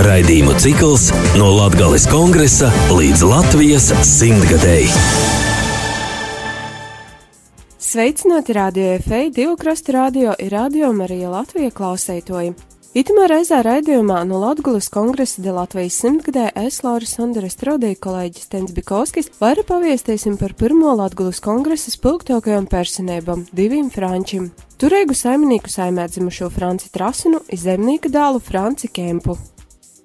Raidījumu cikls no Latvijas kongresa līdz Latvijas simtgadēji. Sveicināti radio FEI, divu krastu radio ir radio Marija Latvija klausētoji. Itamā reizē raidījumā no Latgulas kongresa de Latvijas simtgadē es Laura Sandra Strodī kolēģis Tens Bikovskis vaira paviestīsim par pirmo Latgulas kongresa spilgtākajām personībām - diviem frančiem. Turēgu saimnieku saimē dzimušo Franci Trasinu, zemnieka dēlu Franci Kempu.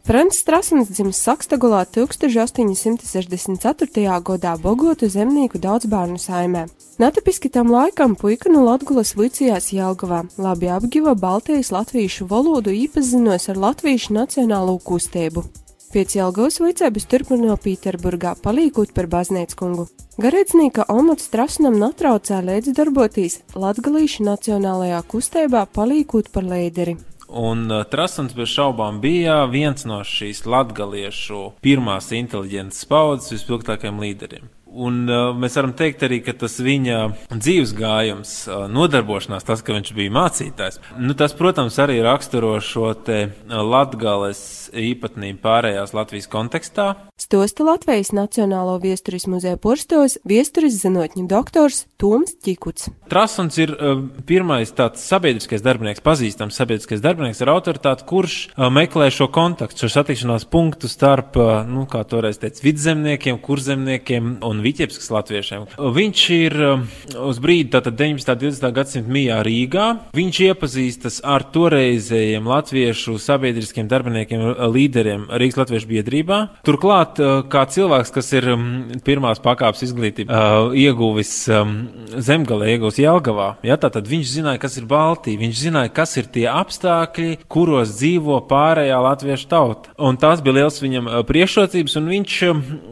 Francis Trasins dzimis Sakstagulā 1864. gadā Bogotu zemnieku daudzbērnu saimē. Netipiski tam laikam puika no Latgulas vicījās Jelgavā, labi apgiva Baltijas latviešu valodu īpazinos ar latviešu nacionālo kustību. Pēc Jelgavas vicības turpināja Pīterburgā, palīkot par baznīcu kungu. Garīdznieka Omats Trasnam natraucē līdzdarboties Latgalīšu nacionālajā kustībā, palīkot par līderi. Un uh, Trasons bez šaubām bija viens no šīs latgaliešu pirmās inteliģentas paudzes vispilgtākajiem līderiem. Un uh, mēs varam teikt arī, ka tas viņa dzīves gājums, uh, nodarbošanās, tas, ka viņš bija mācītājs, nu, tas, protams, arī raksturo šo te uh, latgales īpatnību pārējās Latvijas kontekstā. Stosta Latvijas Nacionālo viesturis muzeja porstos viesturis zinotņu doktors Toms Čikuts. Trasuns ir uh, pirmais tāds sabiedriskais darbinieks, pazīstams sabiedriskais darbinieks ar autoritāti, kurš uh, meklē šo kontaktu, šo satikšanās punktu starp, uh, nu, kā toreiz teica, vidzemniekiem, kurzemniekiem un Viķepskas latviešiem. Viņš ir uz brīdi, tātad 19. un 20. gadsimta mijā Rīgā. Viņš iepazīstas ar toreizējiem latviešu sabiedriskiem darbiniekiem, līderiem Rīgas Latviešu biedrībā. Turklāt, kā cilvēks, kas ir pirmās pakāpes izglītību ieguvis zemgalē, ieguvis Jelgavā, ja, tātad viņš zināja, kas ir Baltija, viņš zināja, kas ir tie apstākļi, kuros dzīvo pārējā latviešu tauta. Un tās bija liels viņam priekšrocības, un viņš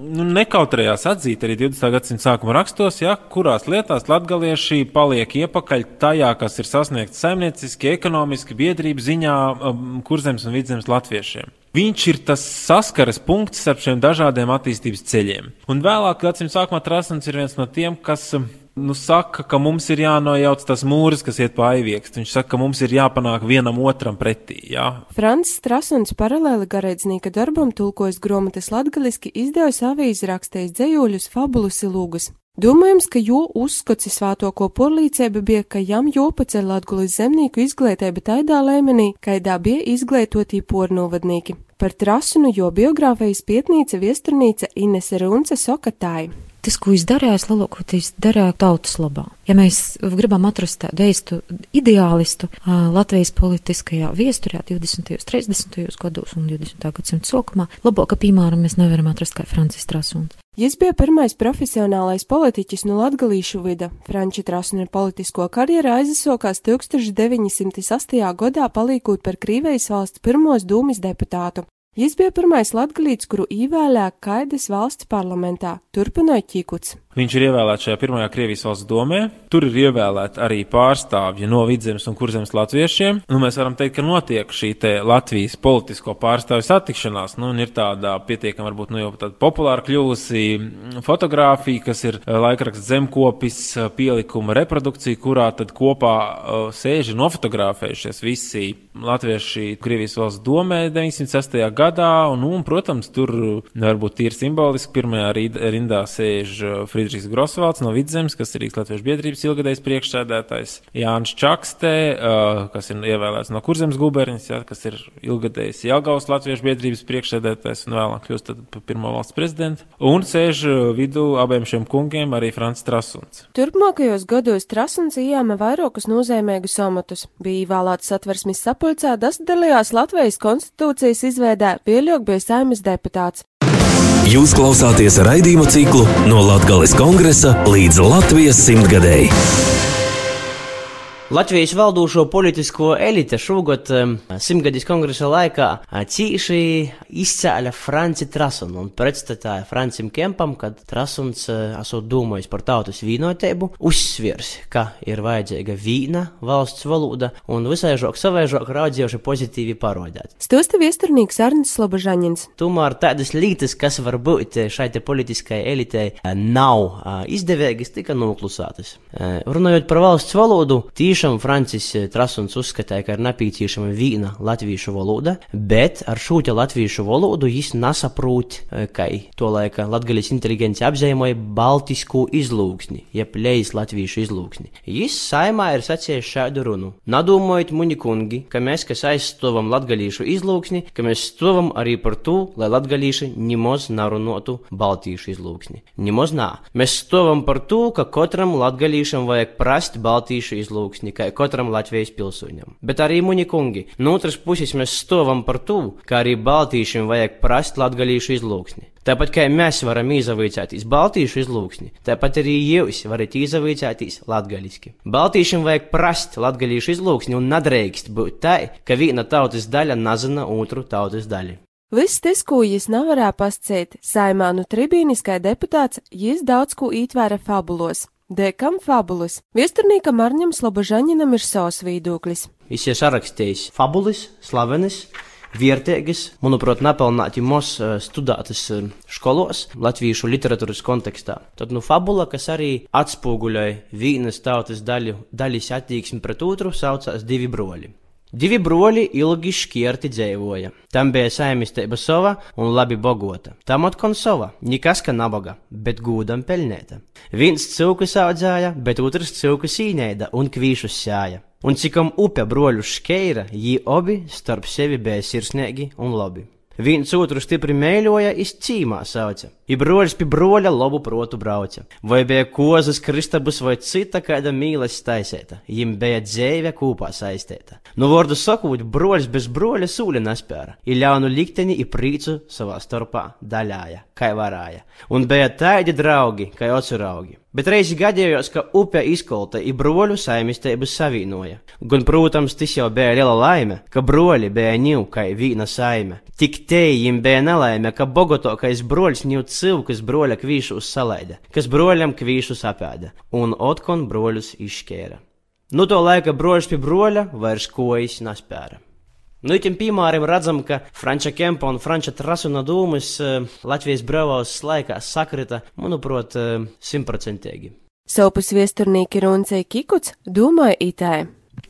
nu, nekautrējās atzīt arī 20. gadsimta sākuma rakstos, ja, kurās lietās latgalieši paliek iepakaļ tajā, kas ir sasniegts saimnieciski, ekonomiski, biedrību ziņā, um, kurzemes un vidzemes latviešiem. Viņš ir tas saskares punkts starp šiem dažādiem attīstības ceļiem. Un vēlāk gadsimta sākumā Trasants ir viens no tiem, kas um, nu, saka, ka mums ir jānojauc tas mūris, kas iet pa aiviekstu. Viņš saka, ka mums ir jāpanāk vienam otram pretī. Jā. Frants Strasuns paralēli garēdznieka darbam tulkojas gromatas latgaliski izdevusi avīzi rakstējis dzējoļus fabulus ilūgus. Domājams, ka jo uzskats svātoko porlīcēba bija, ka jam jopaceļ latgulis zemnieku izglītība tādā līmenī, kaidā bija izglītotī pornovadnieki. Par trasunu jo biogrāfijas pietnīca viesturnīca Inese Runce Sokatāja tas, ko viņš darīja, lielākoties darīja tautas labā. Ja mēs gribam atrast tādu eistu ideālistu Latvijas politiskajā viesturē 20. un 30. gados un 20. gadsimta sākumā, labākā piemēram mēs nevaram atrast kā Francis Trasuns. Jis bija pirmais profesionālais politiķis no latgalīšu vida. Franči Trasuna politisko karjeru aizsākās 1908. gadā palīkot par Krīvejas valsts pirmos dūmis deputātu. Jis bija pirmais latgalīts, kuru ievēlēja Kaidas valsts parlamentā, turpināja Čikuts. Viņš ir ievēlēts šajā pirmajā Krievijas valsts domē. Tur ir ievēlēti arī pārstāvji no vidzemes un kurzemes latviešiem. Nu, mēs varam teikt, ka notiek šī Latvijas politisko pārstāvju satikšanās. Nu, ir tāda pietiekami, varbūt, nu, jau tāda populāra kļuvusi fotografija, kas ir eh, laikraksts zemkopis eh, pielikuma reprodukcija, kurā tad kopā uh, sēž un nofotografējušies visi latvieši Krievijas valsts domē 906. gadā. Un, nu, un, protams, tur varbūt ir simboliski pirmajā rindā sēž Friedrichs. Friedrichs Grosvalds no Vidzemes, kas ir Rīgas Latviešu biedrības ilgadējs priekšsēdētājs, Jānis Čakste, uh, kas ir ievēlēts no Kurzemes guberņas, ja, kas ir ilgadējs Jelgavas Latviešu biedrības priekšsēdētājs un vēlāk kļūst par pirmo valsts prezidentu. Un sēž vidū abiem šiem kungiem arī Frants Trasuns. Turpmākajos gados Trasuns ījāma vairākus nozīmīgus amatus. Bija ievēlēts satversmes sapulcē, dasdalījās Latvijas konstitūcijas izveidē, pieļauk bija saimas deputāts. Jūs klausāties raidījumu ciklu no Latvijas kongresa līdz Latvijas simtgadēji. Latvijas valdošo politisko elite šogad simtgadīs kongresa laikā cīši izcēla Franci Trasunu un pretstatāja Francim Kempam, kad Trasuns, uh, esot domājis par tautas vīnotību, uzsvirs, ka ir vajadzīga vīna, valsts valoda un visai žok savaižok raudzējuši pozitīvi parodēt. Stosta viesturnīgs Arnis Slobožaņins. Tomēr tādas lietas, kas var būt šai te politiskai elitei, nav izdevīgas, tika noklusētas. Runājot par valsts valodu, tīši tiešām Francis Trasuns uzskatīja, ka ir nepieciešama viena latviešu valoda, bet ar šo latviešu valodu viņš nesaprot, ka to laika latgaļas inteligenci apzīmēja baltisku izlūksni, jeb lejas latviešu izlūksni. Viņš saimā ir sacījis šādu runu. Nadomājiet, muņi kungi, ka mēs, kas aizstovam latgaļīšu izlūksni, ka mēs stovam arī par to, lai latgaļīši nimos narunotu baltīšu izlūksni. Nimos nā. Mēs stovam par to, ka katram latgaļīšam vajag prast baltīšu izlūksni, kā katram Latvijas pilsoņam. Bet arī muņi kungi, no otras puses mēs stovam par to, ka arī baltīšiem vajag prast latgaļīšu izlūksni. Tāpat kā mēs varam izavaicāties baltīšu izlūksni, tāpat arī jūs varat izavaicāties latgaļiski. Baltīšiem vajag prast latgaļīšu izlūksni un nedrīkst būt tā, ka viena tautas daļa nazina otru tautas daļu. Viss tas, ko jis nevarēja pasciet, saimānu tribīniskai deputāts, jis daudz ko ītvēra fabulos. Dekam fabulas. Viesturnīkam Arņam Slobožaņinam ir savs viedoklis. Viņš ir sarakstījis fabulas, slavenas, vērtīgas, manuprāt, nepelnāti mūs studētas skolos, latviešu literatūras kontekstā. Tad, nu, fabula, kas arī atspoguļoja vienas tautas daļu, daļas attieksmi pret otru, saucās divi broļi. Divi broļi ilgi šķirti dzīvoja. Tam bija saimniecība sava un labi bogota. Tam atkal sava, nekas ka nabaga, bet gūdam pelnēta. Viens cilkus audzēja, bet otrs cilkus īnēda un kvīšus sēja. Un cikam upe broļu škeira, jī obi starp sevi bija sirsnīgi un labi. Viens otru stipri mēļoja, izcīmā sauca. I broļs pie broļa labu protu brauca. Vai bija kozas, kristabus vai cita kāda mīlestības taisēta, jim bija dzēve kopā saistēta. Nu, vārdu sakot, broļs bez broļa sūli nespēra, i ļaunu likteni i prīcu savā starpā daļāja, kā varāja. Un bija tādi draugi, kā oceraugi. Bet reizi gadījās, ka upe izkolta i broļu saimistēbas savīnoja. Gan, protams, tas jau bija liela laime, ka broļi bija ņū kā vīna saime. Tik te jim bija nelaime, ka bogotokais broļs ņū cilkus broļa kvīšus salaida, kas broļam kvīšus apēda, un otkon broļus izšķēra. Nu to laika broļs pie broļa vairs kojas nespēra. Nu, itim piemēram redzam, ka Franča Kempa un Franča Trasuna dūmus uh, Latvijas brīvās laikā sakrita, manuprāt, uh, simtprocentīgi. Sopus viesturnīki Runcei Kikuts domāja itē.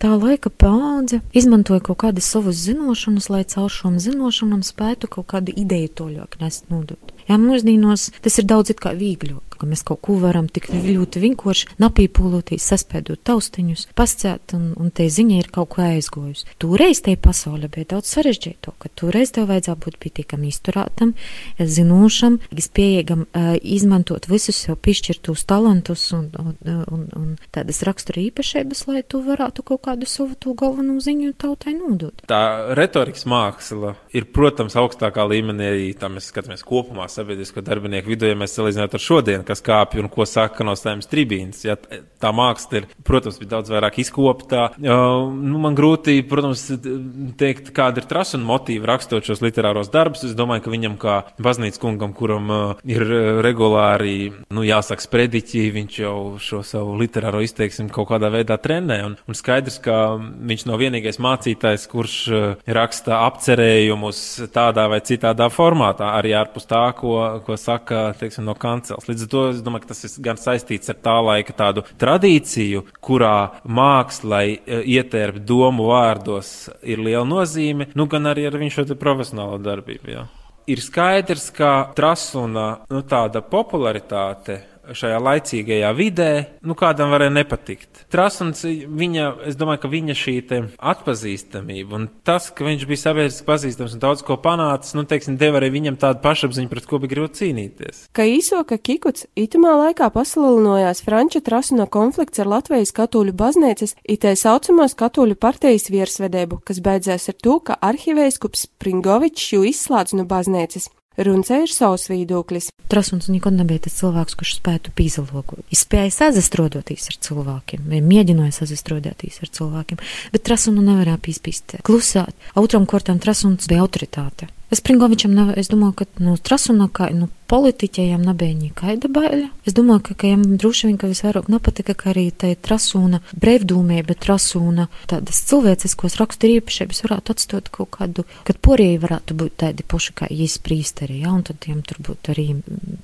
Tā laika paudze izmantoja kaut kādas savas zināšanas, lai caur šām zināšanām spētu kaut kādu ideju toļāk nest nodot. Jā, mūsdienos tas ir daudz it kā vīgļāk, ka mēs kaut ko varam tik ļoti vinkoši napīpūloties, saspēdot taustiņus, pascēt, un, un te ziņa ir kaut ko aizgojusi. Toreiz te pasaule bija daudz sarežģītāk, ka toreiz tev vajadzētu būt pietiekami izturētam, zinošam, spējīgam uh, izmantot visus sev pišķirtos talantus un, un, un, un tādas rakstura īpašības, lai tu varētu kaut kādu savu to galveno ziņu tautai nodot. Tā retorikas māksla ir, protams, augstākā līmenī tam mēs skatāmies kopumā sabiedrisko darbinieku vidū, ja mēs salīdzinām ar šodienu, kas kāpj un ko saka no saimnes tribīnas. Ja, tā māksla ir, protams, bija daudz vairāk izkoptā. Uh, nu, man grūti, protams, teikt, kāda ir trasa un motīva rakstot šos literāros darbus. Es domāju, ka viņam kā baznīcas kungam, kuram uh, ir regulāri, nu, jāsaka, sprediķi, viņš jau šo savu literāro izteiksmi kaut kādā veidā trenē. Un, un skaidrs, ka viņš nav vienīgais mācītājs, kurš uh, raksta apcerējumus tādā vai citādā formātā, arī ārpus tā, ko, ko saka, teiksim, no kancels. Līdz ar to es domāju, ka tas ir gan saistīts ar tā laika tādu tradīciju, kurā mākslai ietērp domu vārdos ir liela nozīme, nu, gan arī ar viņu šo profesionālo darbību. Jā. Ir skaidrs, ka trasuna nu, popularitāte šajā laicīgajā vidē, nu, kādam varēja nepatikt. Trasuns, viņa, es domāju, ka viņa šī atpazīstamība un tas, ka viņš bija sabiedriski pazīstams un daudz ko panācis, nu, teiksim, deva arī viņam tādu pašapziņu, pret ko bija grūti cīnīties. Kā īsoka Kikuts, itamā laikā pasalilinājās Franča Trasuna konflikts ar Latvijas katoļu baznīcas, itē saucamos katoļu partijas virsvedēbu, kas beidzās ar to, ka arhivēskups Pringovičs jū izslēdz no baznīcas. Runcē ir savs viedoklis. Trasuns nekad nebija tas cilvēks, kurš spētu pīzalogot. Viņš spēja sazastrodoties ar cilvēkiem, vai mēģināja sazastrodoties ar cilvēkiem, bet Trasunu nevarēja pīspīst klusāt. Otram kortam Trasuns bija autoritāte. Es Pringovičam, nav, es domāju, ka no Trasuna, kā no politiķiem, nebija nekāda baila. Es domāju, ka, ka viņam droši vien, ka visvairāk nepatika, ka arī tai Trasuna brīvdūmība, Trasuna tādas cilvēciskos raksturu īpašības varētu atstot kaut kādu, kad porēji varētu būt tādi poši kā īsprīsteri, ja, un tad tiem tur būtu arī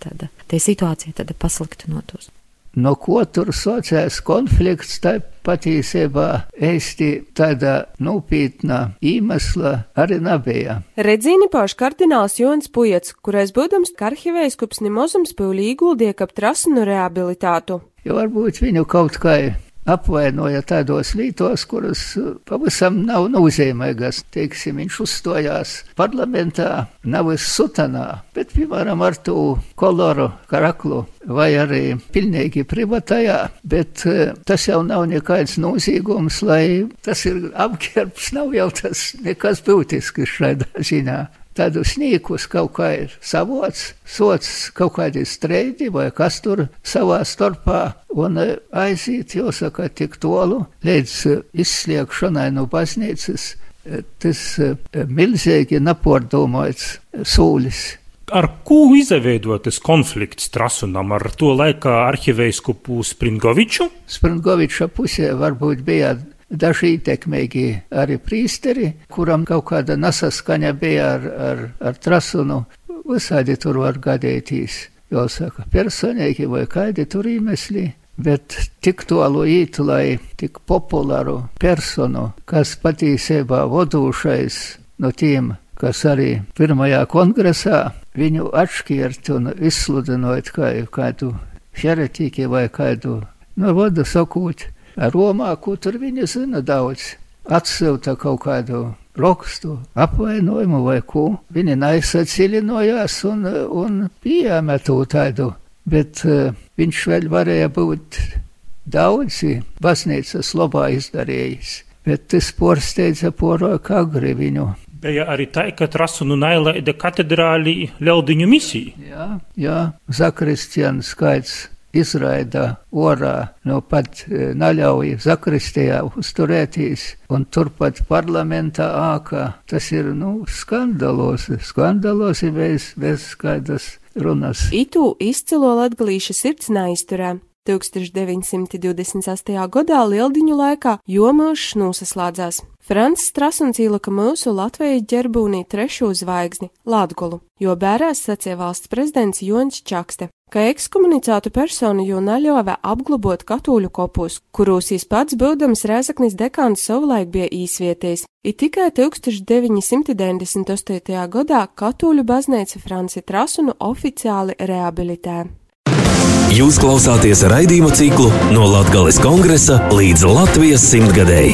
tāda, tā situācija tāda pasliktinotos. No ko tur sociāls konflikts, tā patiesībā īsti tāda nopietna iemesla arī nebija. Redzīni pauž kardināls Jons Pujets, kurais būdams karhivējskups Nimozums pūļī ieguldīja kap trasinu reabilitātu. Jo varbūt viņu kaut kā apvainoja tādos lītos, kuras uh, pavisam nav nozīmīgas. Teiksim, viņš uzstājās parlamentā, nav sutanā, bet, piemēram, ar to koloru karaklu vai arī pilnīgi privatajā, bet uh, tas jau nav nekāds nozīgums, lai tas ir apģērbs, nav jau tas nekas būtisks šādā ziņā tādus nīkus kaut kā ir savots, sots kaut kādi streidi vai kas tur savā starpā un e, aiziet, jāsaka, tik tolu līdz e, izsliekšanai no baznīcas. E, tas milzīgi nepārdomāts sūlis. Ar ko izveidotas konflikts Trasunam ar to laikā arhivēskupu Springoviču? Springoviča pusē varbūt bija daži ietekmīgi arī prīsteri, kuram kaut kāda nesaskaņa bija ar, ar, ar trasunu. Visādi tur var gadīties, jau saka, personīgi vai kādi tur iemesli. Bet tik tālu īt, lai tik populāru personu, kas patiesībā vadošais no tiem, kas arī pirmajā kongresā viņu atšķirt un izsludinot kā kādu heretiķi vai kādu, no vada sakot, Romā, ko tur viņi zina daudz. Atsilta kaut kādu rakstu, apvainojumu vai ko. Viņi nesacilinājās un, un pieņēma to tādu, bet uh, viņš vēl varēja būt daudzi baznīcas labā izdarījis. Bet tas porsteidza porok agri viņu. Bija arī tā, ka Trasunu nailaida katedrālī ļaudiņu misiju. Jā, jā, Zakristians skaits izraida orā, no pat e, naļauj zakristijā uzturētīs, un turpat parlamentā ākā. Tas ir, nu, skandalosi, skandalosi bez, bez kādas runas. Itu izcilo latgalīša sirds neizturē. 1928. gadā Lieldiņu laikā jomāšs nosaslādzās. Francis Strasuns ielika mūsu Latvijas ģerbūnī trešo zvaigzni - Latgolu, jo bērās sacīja valsts prezidents Jons Čakste ka ekskomunicētu personu jau naļāvē apglabot katoļu kopus, kuros viņš pats būdams Rēzaknis dekāns savulaik bija īsvietējis, ir tikai 1998. gadā katoļu baznīca Franci Trasunu oficiāli reabilitē. Jūs klausāties raidījumu ciklu no Latgales kongresa līdz Latvijas simtgadēji.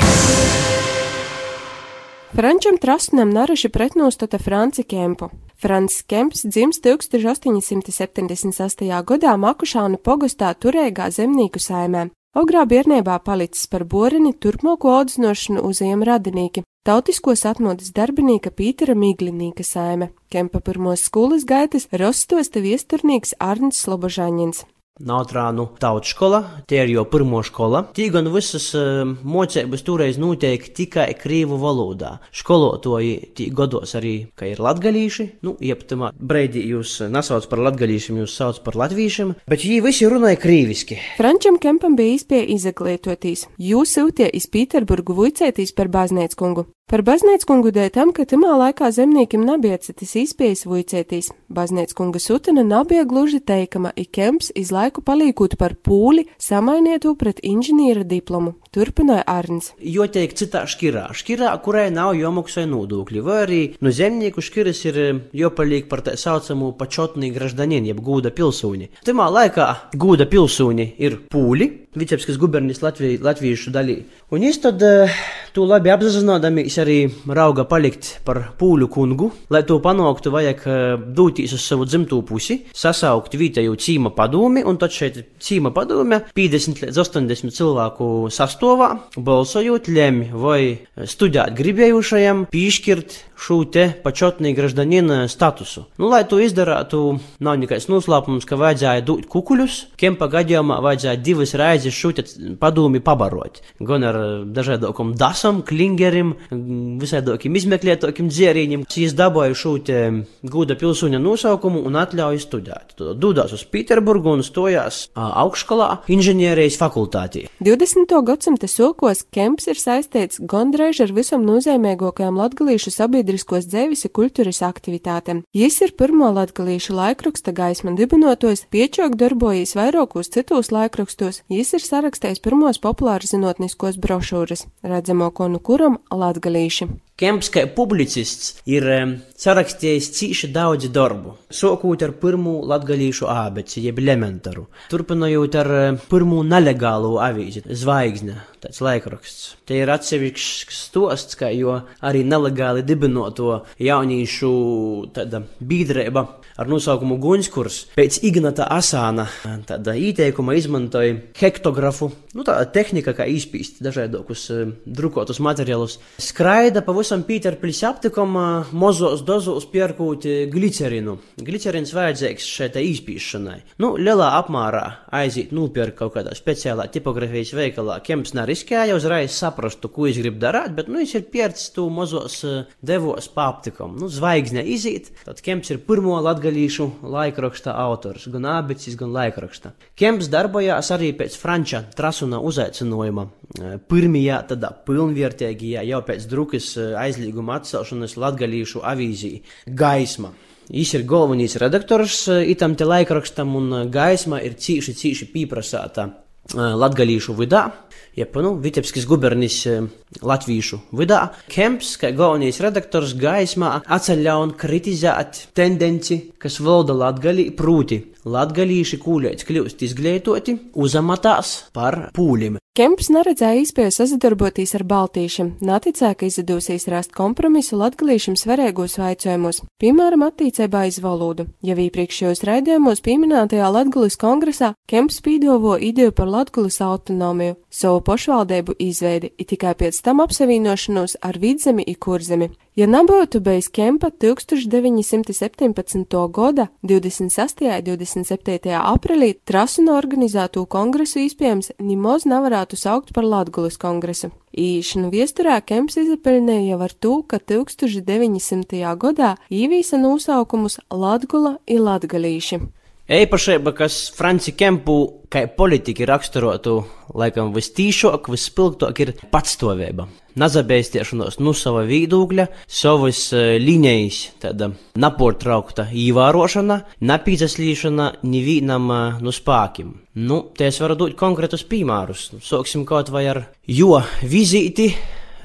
Frančam Trasnam naraši pretnostata Franci Kempu. Frants Kemps dzims 1878. gadā Makušānu pogastā turīgā zemnieku saimē. Ogrā bērnībā palicis par borini turpmāko audzinošanu uzajam radinīki, tautiskos atmodas darbinīka Pītera Miglinīka saime. Kempa pirmos skolas gaitas rostosta viesturnīgs Arnis Slobožaņins. Nautrānu tautas skola, tie ir jau pirmo skola. Tī gan visas uh, mocības toreiz notiek tikai krīvu valodā. Skolotoji tī godos arī, ka ir latgalīši, nu, ieptamā breidī jūs nesauc par latgalīšiem, jūs sauc par latvīšiem, bet viņi visi runāja krīviski. Frančam Kempam bija izpēja izglītoties. Jūs sūtie iz Pīterburgu vuicētīs par baznīcu kungu. Par baznīcu kungu dēļ tam, ka tamā laikā zemniekiem nabija citas izpējas vuicētīs. Baznīcu kunga sutana nabija gluži teikama, i Kemps iz laiku palīkūt par pūli samainietu pret inženiera diplomu. Turpināja Arns. Jo tiek citā škirā, škirā, kurai nav jomaksai nodokļi, vai arī no zemnieku škiras ir eh, jopalīk par tā saucamu pačotnī graždanien, jeb gūda pilsūni. Tamā laikā gūda pilsūni ir pūli, Vicepskas gubernis Latviju, latviešu daļī. Un viņš tad uh, to labi apzinādamies arī rauga palikt par pūļu kungu. Lai to panāktu, vajag uh, doties uz savu dzimto pusi, sasaukt vietēju cīma padomi, un tad šeit cīma padome 50 līdz 80 cilvēku sastāvā balsojot lemj, vai studēt gribējušajam piešķirt šo te pačotnī graždanina statusu. Nu, lai to izdarātu, nav nekāds noslēpums, ka vajadzēja dot kukuļus, kempa gadījumā vajadzēja divas reizes šo padomi pabarot. Gan ar dažādākiem dasam, klingerim, visādākiem izmeklētākiem dzērīņiem. Viņš dabūja šo te gūda pilsoņa nosaukumu un atļauju studēt. Tad dūdās uz Pīterburgu un stojās augšskolā inženierijas fakultātī. 20. gadsimta sokos Kemps ir saistīts gandrīz ar visam nozīmīgākajām latgalīšu sabiedriskos dzēvis un kultūras aktivitātēm. Jis ir pirmo latgalīšu laikraksta gaisma dibinotojs, piečok darbojas vairākos citos laikrakstos, jis ir sarakstējis pirmos populāru zinātniskos brošūras, redzamo konu kuram latgalīši. Kemps kā publicists ir sarakstījis cīši daudz darbu, sākot ar pirmo latgalīšu ābeci, jeb elementaru, turpinot ar pirmo nelegālo avīzi, zvaigzne, tāds laikraksts. Te ir atsevišķs stosts, kā jo arī nelegāli dibinoto jauniešu biedrība ar nosaukumu Gunskurs pēc Ignata Asāna tāda ieteikuma izmantoja hektografu, nu tā tehnika, kā izpīst dažādākus uh, drukotus materiālus, skraida pa pavisam Pīterpils aptikam mozos dozos pierkūt glicerinu. Glicerins vajadzīgs šeit īspīšanai. Nu, lielā apmērā aiziet nopirkt kaut kādā speciālā tipografijas veikalā. Kemps neriskēja uzreiz saprastu, ko viņš grib darīt, bet, nu, viņš ir piercis tu mozos devos pa aptikam. Nu, zvaigzne iziet, tad Kemps ir pirmo latgalīšu laikraksta autors, gan abicis, gan laikraksta. Kemps darbojās arī pēc Franča Trasuna uzaicinājuma. Pirmajā tādā pilnvērtīgajā jau pēc drukas aizlieguma atcelšanas latgalīšu avīzī Gaisma. Viņš ir galvenais redaktors eh, itam te laikrakstam, un eh, gaisma ir cīši, cīši pieprasāta eh, latgalīšu vidā. Jeb, nu, Vitebskis gubernis latviešu vidā. Kemps, kā galvenais redaktors, gaismā atceļ un kritizēt tendenci, kas valda latgalī, prūti latgalīši kūļēts kļūst izglītoti, uzamatās par pūlim. Kemps neredzēja iespēju sadarboties ar baltīšiem, neticēja, ka izdosies rast kompromisu latgalīšiem svarīgos jautājumos, piemēram, attīcībā iz valodu. Jau iepriekšējos raidījumos pieminētajā Latgalis kongresā Kemps pīdovo ideju par Latgalis autonomiju, savu pašvaldību izveidi, it tikai pēc tam apsavienošanos ar vidzemi un kurzemi. Ja nebūtu bijis Kempa 1917. gada 26. un 27. aprīlī trasu no organizēto kongresu iespējams nimoz nevarētu saukt par Latgulas kongresu. Īšanu viesturā Kemps izapelnēja jau ar to, ka 1900. gadā īvīsa nosaukumus Latgula un Latgalīši. Eipašība, kas Franci Kempu kā politiķi raksturotu, laikam vistīšāk, vispilgtāk ir patstāvība nazabēstiešanos no sava viedokļa, savas uh, līnijas, tāda nepārtraukta īvērošana, nepīzaslīšana nevienam uh, no spēkiem. Nu, te es varu dot konkrētus piemērus. Sāksim kaut vai ar jo vizīti.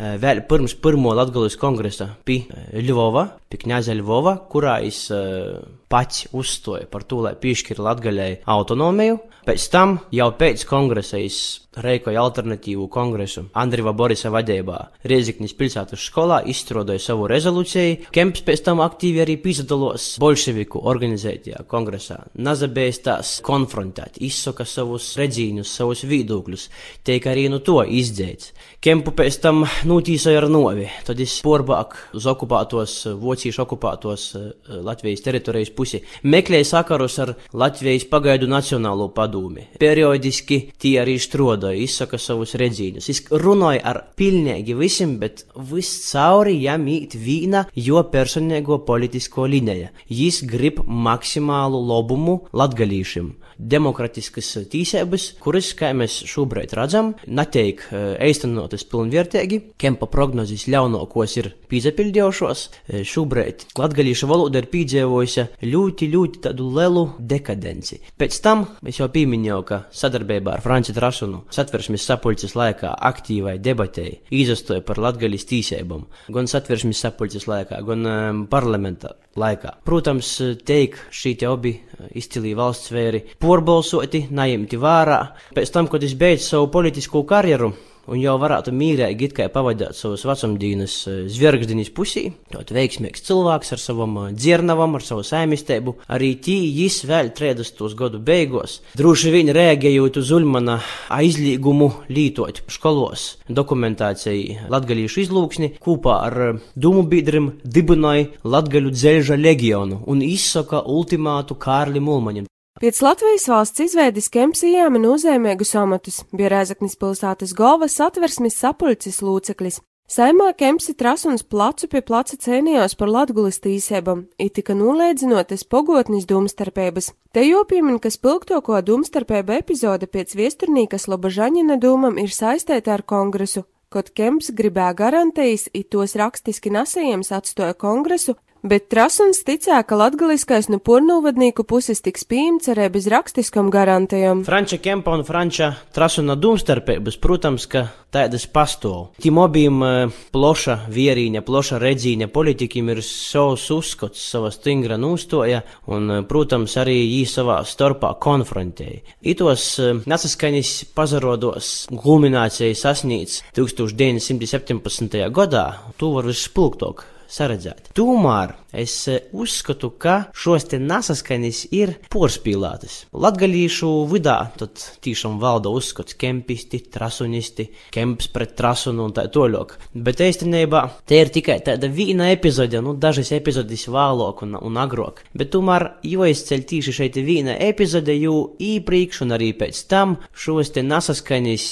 Uh, vēl pirms pirmo Latvijas kongresa pie Ļuvova, pie Kņaza Ļuvova, kurā es uh, pats uzstoju par to, lai piešķirtu Latvijai autonomiju. Pēc tam, jau pēc kongresa, es rēkoju alternatīvu kongresu Andriva Borisa vadībā. Rieziknis pilsētas skolā izstrādāja savu rezolūciju. Kemps pēc tam aktīvi arī pīzdalos bolševiku organizētajā kongresā. Nazabējs tās konfrontēt, izsaka savus redzīņus, savus viedokļus, teik arī no to izdzēts. Kempu pēc tam notīsoja ar novi, tad es porbāk uz okupētos, vocīšu okupētos uh, Latvijas teritorijas pusi, meklēja sakarus ar Latvijas pagaidu nacionālo padomi. Periodiski tie arī strodoja, izsaka savus redzīņus. Es runāju ar pilnīgi visiem, bet viss cauri jāmīt vīna jo personīgo politisko līniju. Jis grib maksimālu labumu latgalīšiem demokratiskas tīsības, kuras, kā mēs šobrīd redzam, netiek īstenotas pilnvērtīgi. Kempa prognozes ļaunākos ir pīzapildījušos. Šobrīd latgalīša valoda ir piedzīvojusi ļoti, ļoti tādu lielu dekadenci. Pēc tam es jau pieminēju, ka sadarbībā ar Franci Trasunu satversmes sapulces laikā aktīvai debatēji izastoja par latgalīs tīsībām, gan satversmes sapulces laikā, gan um, parlamenta laikā. Protams, teik šī te abi izcilī valsts vēri porbalsoti, naimti vērā. Pēc tam, kad es beidzu savu politisko karjeru, un jau varētu mīlēt, it kā pavadīt savus vecumdienas eh, zvergždiņas pusī. Ļoti veiksmīgs cilvēks ar savam eh, dzirnavam, ar savu saimistēbu. Arī tī jis vēl 30. gadu beigās. Droši vien reaģējot uz Ulmana aizliegumu lītot skolos dokumentāciju latgalīšu izlūksni kopā ar eh, Dūmu biedrim dibināja Latgaļu dzelža legionu un izsaka ultimātu Kārlim Ulmaņam. Pēc Latvijas valsts izveidas Kemps ieņēma nozīmīgus amatus, bija Rēzaknis pilsētas galvas satversmes sapulces lūceklis. Saimā Kempsi trasuns placu pie placa cēnījās par latgulis tīsēbam, it tika nolēdzinoties pogotnis domstarpības. Te jopiemin, ka spilgtoko domstarpēba epizode pēc viesturnīkas Lobažaņina dūmam ir saistēta ar kongresu, Kaut Kemps gribēja garantijas, it tos rakstiski nasējams atstoja kongresu, Bet Trasuns ticēja, ka latgaliskais no pornūvadnieku puses tiks pieņemts arī bez rakstiskam garantijam. Franča Kempa un Franča Trasuna domstarpības, protams, ka tādas pastāv. Tiem abiem uh, ploša vierīņa, ploša redzīņa politikiem ir savs uzskats, sava stingra nūstoja, un, uh, protams, arī jī savā starpā konfrontēja. Itos uh, nesaskaņas pazarodos kulminācija sasnīts 1917. gadā, to var visspulgtok saredzēt. Tomēr es eh, uzskatu, ka šos te nesaskaņas ir porspīlētas. Latgalīšu vidā tad tiešām valda uzskats kempisti, trasunisti, kemps pret trasunu un tā toļok. Bet īstenībā te ir tikai tāda viena epizode, nu dažas epizodes vēlāk un, un agrāk. Bet tomēr jāizceļ tieši šeit viena epizode, jo īpriekš un arī pēc tam šos te nesaskaņas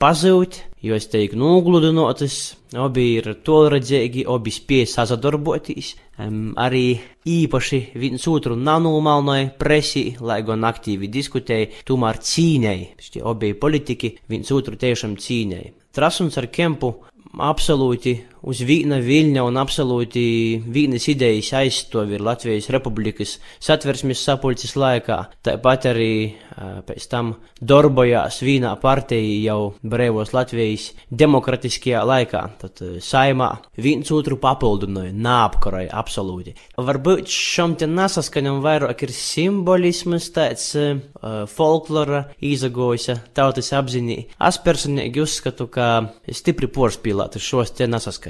pazūt, jo es teiktu, nogludinotas, abi ir tolredzīgi, abi spēj sadarboties, um, arī īpaši viens otru nanūmalnoja presī, lai gan aktīvi diskutēja, tomēr cīnēja, šie abi politiķi viens otru tiešām cīnēja. Trasuns ar Kempu absolūti uz vīna viļņa un absolūti vīnas idejas aizstāvi ir Latvijas Republikas satversmes sapulces laikā. Tāpat arī pēc tam darbojās vīnā partija jau brīvos Latvijas demokratiskajā laikā. Tad saimā viens otru papildināja, nāapkaroja absolūti. Varbūt šam te nesaskaņam vairāk ir simbolisms, tāds uh, folklora izagojusi tautas apziņā. Es personīgi uzskatu, ka stipri porspīlētu šos te nesaskaņas.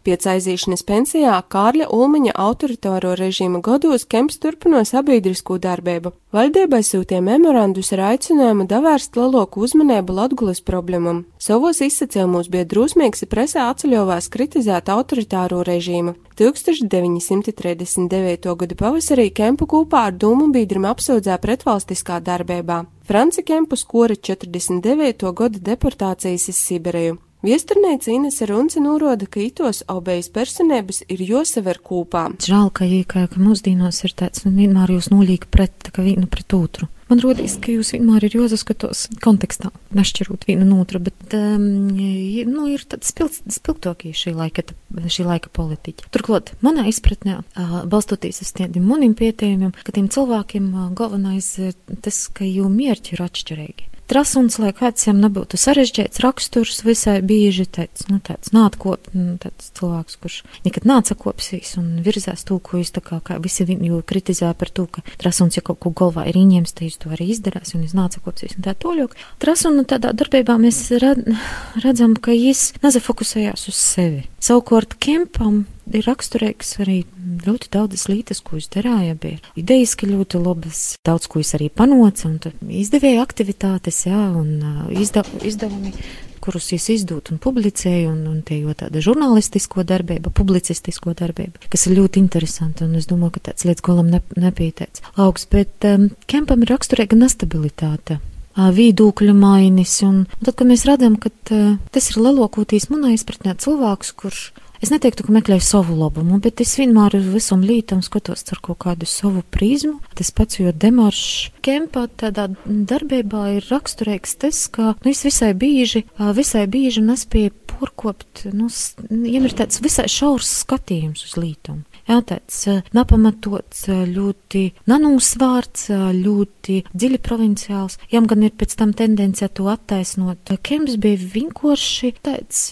Pēc aizīšanas pensijā Kārļa Ulmaņa autoritāro režīma gados Kemps turpināja sabiedrisko darbību. Valdībai sūtīja memorandus ar aicinājumu davērst lielāku uzmanību Latgulas problēmām. Savos izsacījumos bija drusmīgs presē atceļovās kritizēt autoritāro režīmu. 1939. gada pavasarī Kempu kopā ar Dūmu biedriem apsūdzēja pretvalstiskā darbībā. Franci Kempu skora 49. gada deportācijas iz Siberiju. Viesturnēca Inese Runce norāda, ka itos obejas personības ir josaver kūpā. Žēl, ka, ka, ka mūsdienos ir tāds, nu, vienmēr jūs nolīgi pret, kā vienu pret otru. Man rodīs, ka jūs vienmēr ir jāsaskatos kontekstā, nešķirot vienu no otru, bet um, nu, ir tāds spilgt, spilgtokie šī laika, šī laika politiķi. Turklāt, manā izpratnē, uh, balstoties uz tiem maniem pietējumiem, ka tiem cilvēkiem uh, galvenais ir tas, ka jū mierķi ir atšķirīgi. Trasuns, lai kāds viņam nebūtu sarežģīts raksturs, visai bieži tāds, nu, tāds nātkop, nu, tāds cilvēks, kurš nekad nāca kopsīs un virzās to, ko es tā kā, kā visi viņu kritizē par to, ka trasuns, ja kaut ko galvā ir ieņems, tad viņš to arī izdarās un viņš nāca kopsīs un tā toļok. Trasunu tādā darbībā mēs redzam, ka viņš nezafokusējās uz sevi. Savukārt Kempam ir raksturīgs arī ļoti daudzas lietas, ko viņš darīja. Bija idejas, ka ļoti labas, daudz ko viņš arī panoca, un izdevēja aktivitātes, jā, un uh, izdev, izdevumi kurus es izdot un publicēju, un, un tie jau tāda žurnālistisko darbība, publicistisko darbība, kas ir ļoti interesanti, un es domāju, ka tāds lietas golam ne, nepieteic. Lauks, bet um, Kempam ir raksturīga nestabilitāte viedokļu mainis. Un, un tad, kad mēs redzam, ka uh, tas ir lielākoties manā izpratnē cilvēks, kurš Es neteiktu, ka meklēju savu labumu, bet es vienmēr uz visam lītam skatos ar kaut kādu savu prizmu. Tas pats, jo demaršs kempā tādā darbībā ir raksturīgs tas, ka nu, es visai bieži, visai bieži nespēju porkopt, nu, viņam ir tāds visai šaurs skatījums uz lītumu. Jā, tāds nepamatots, ļoti nanūsvārds, ļoti dziļi provinciāls. Jām gan ir pēc tam tendencija to attaisnot. Kems bija vienkārši tāds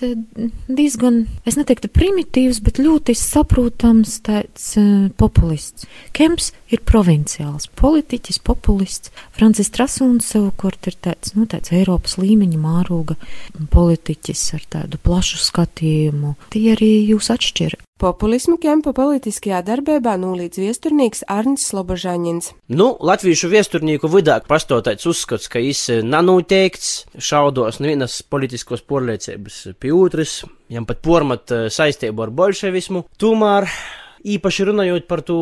diezgan, es neteiktu primitīvs, bet ļoti saprotams tāds populists. Kems ir provinciāls politiķis, populists. Francis Trasuns savukārt ir tāds, nu, tāds Eiropas līmeņa māroga politiķis ar tādu plašu skatījumu. Tie arī jūs atšķir. Populismu kempa politiskajā darbībā nulīdz viesturnīgs Arnis Slobožaņins. Nu, latviešu viesturnīku vidāk pastotāts uzskats, ka jis nanoteikts šaudos nevienas politiskos porliecības pie otras, jam pat pormat saistību ar bolševismu. Tomēr īpaši runājot par to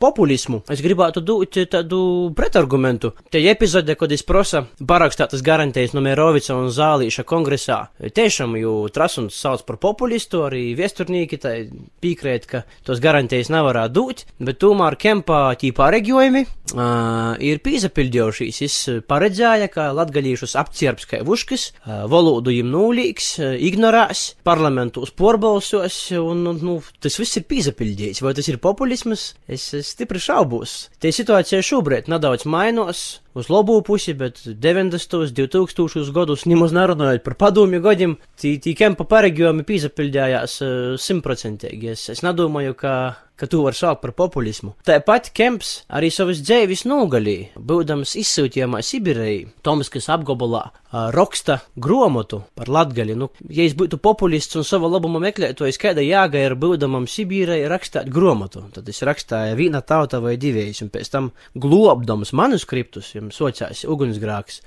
populismu, es gribētu dot tādu pretargumentu. Te epizode, kad es prosa parakstātas garantējas no Mērovica un Zālīša kongresā, tiešām jau Trasuns sauc par populistu, arī viesturnīki tai piekrēt, ka tos garantējas nevarētu dot, bet tomēr Kempā tīpā reģiojumi uh, ir pīzapildījušies. Es paredzēju, ka latgalīšus apcierps kā vuškas, uh, valodu jim nūlīgs, uh, ignorēs, parlamentos porbalsos, un, nu, tas viss ir pīzapildīts. Vai tas ir populisms? Es, es stipri šaubos. Te situācija šobrīd nedaudz mainos uz labo pusi, bet 90. 2000 gadus nemaz nerunājot par padomju gadiem, tī, tī kempa pareģojumi pīzapildījās simtprocentīgi. Es, es nedomāju, ka ka tu vari saukt par populismu. Tāpat Kemps arī savas dzēvis nogalīja, būdams izsūtījumā Sibirei, Tomiskas apgabalā, raksta gromotu par latgali. Nu, ja es būtu populists un sava labuma meklētojs, kāda jāga ir būdamam Sibīrai rakstāt gromotu, tad es rakstāju viena tauta vai divējs, un pēc tam globdams manuskriptus, jums sociās ugunsgrāks,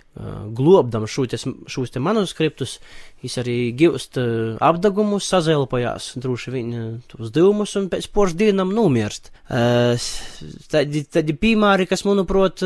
globdams šos te manuskriptus, es arī givst apdagumus, sazelpojās, droši vien tos divumus, un pēc pošu dienam nomirst. Tādi, tādi piemēri, kas, manuprāt,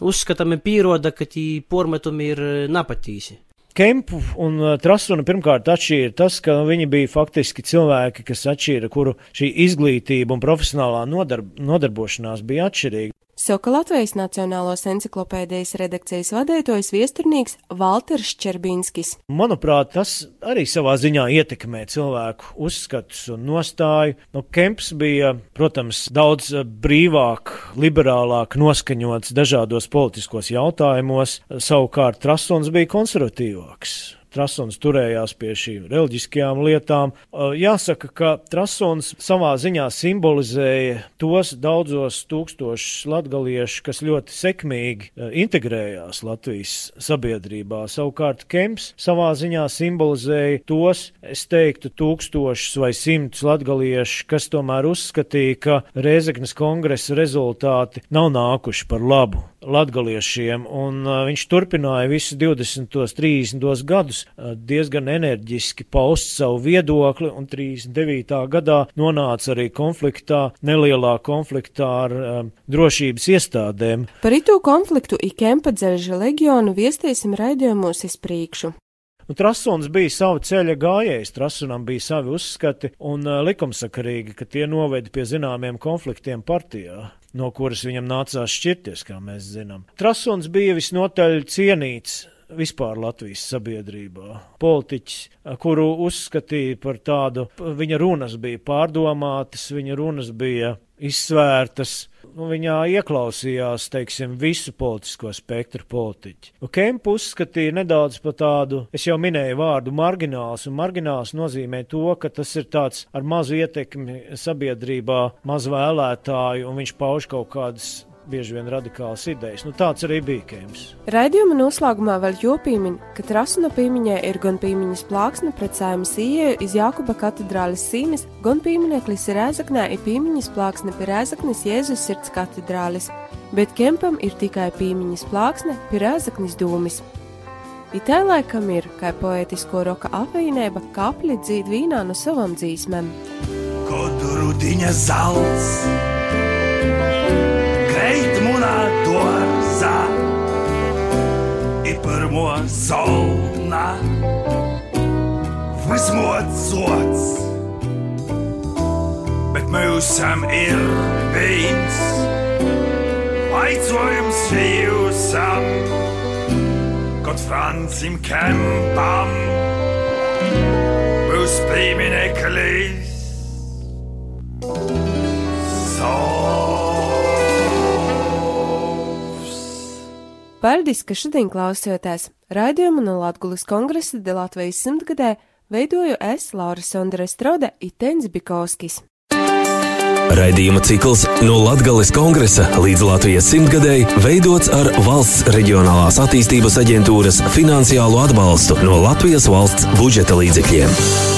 uzskatāmi pieroda, ka tī pormetumi ir napatīsi. Kempu un Trasuna pirmkārt atšķīra tas, ka viņi bija faktiski cilvēki, kas atšķīra, kuru šī izglītība un profesionālā nodarb nodarbošanās bija atšķirīga. Saka Latvijas Nacionālās encyklopēdijas redakcijas vadītājs viesturnīgs Valters Čerbinskis. Manuprāt, tas arī savā ziņā ietekmē cilvēku uzskatus un nostāju. Nu, Kemps bija, protams, daudz brīvāk, liberālāk noskaņots dažādos politiskos jautājumos, savukārt Trasons bija konservatīvāks. Trasons turējās pie šīm reliģiskajām lietām. Jāsaka, ka Trasons savā ziņā simbolizēja tos daudzos tūkstošus latgaliešu, kas ļoti sekmīgi integrējās Latvijas sabiedrībā. Savukārt Kemps savā ziņā simbolizēja tos, es teiktu, tūkstošus vai simtus latgaliešu, kas tomēr uzskatīja, ka Rēzeknes kongresa rezultāti nav nākuši par labu latgaliešiem, un viņš turpināja visus 20. un 30. gadus diezgan enerģiski paust savu viedokli, un 39. gadā nonāca arī konfliktā, nelielā konfliktā ar um, drošības iestādēm. Par itu konfliktu Ikempa dzelža leģionu viestīsim raidījumos izpriekšu. Nu, Trasons bija sava ceļa gājējs, Trasunam bija savi uzskati un uh, likumsakarīgi, ka tie noveda pie zināmiem konfliktiem partijā no kuras viņam nācās šķirties, kā mēs zinām. Trasons bija visnotaļ cienīts vispār Latvijas sabiedrībā. Politiķis, kuru uzskatīja par tādu, viņa runas bija pārdomātas, viņa runas bija izsvērtas, nu, viņā ieklausījās, teiksim, visu politisko spektru politiķi. Nu, Kempu uzskatīja nedaudz par tādu, es jau minēju vārdu margināls, un margināls nozīmē to, ka tas ir tāds ar mazu ietekmi sabiedrībā, maz vēlētāju, un viņš pauž kaut kādas bieži vien radikālas idejas. Nu, tāds arī bija Kēms. Raidījuma noslēgumā vēl jopīmin, ka Trasuna pīmiņā ir gan pīmiņas plāksne pret saimas ieeju iz Jākuba katedrālis sīmes, gan pīmineklis Rēzaknē ir pīmiņas plāksne pie Rēzaknes Jēzus sirds katedrālis, bet Kempam ir tikai pīmiņas plāksne pie Rēzaknes dūmis. Itē laikam ir, kā poetisko roka apvienība, kapļi dzīt vīnā no savam dzīsmēm. Koduru diņa zelts! Pirmo zolna, vismocots, bet mūsam ir viens aicojums jūsam, kaut Francim Kempam, mūsu piemineklis. Paldies, ka šodien klausījāties! Raidījumu no Latvijas kongresa de Latvijas simtgadē veidoju es, Laura Sondra Strode, Itens Bikovskis. Raidījuma cikls no Latvijas kongresa līdz Latvijas simtgadēji veidots ar valsts reģionālās attīstības aģentūras finansiālo atbalstu no Latvijas valsts budžeta līdzekļiem.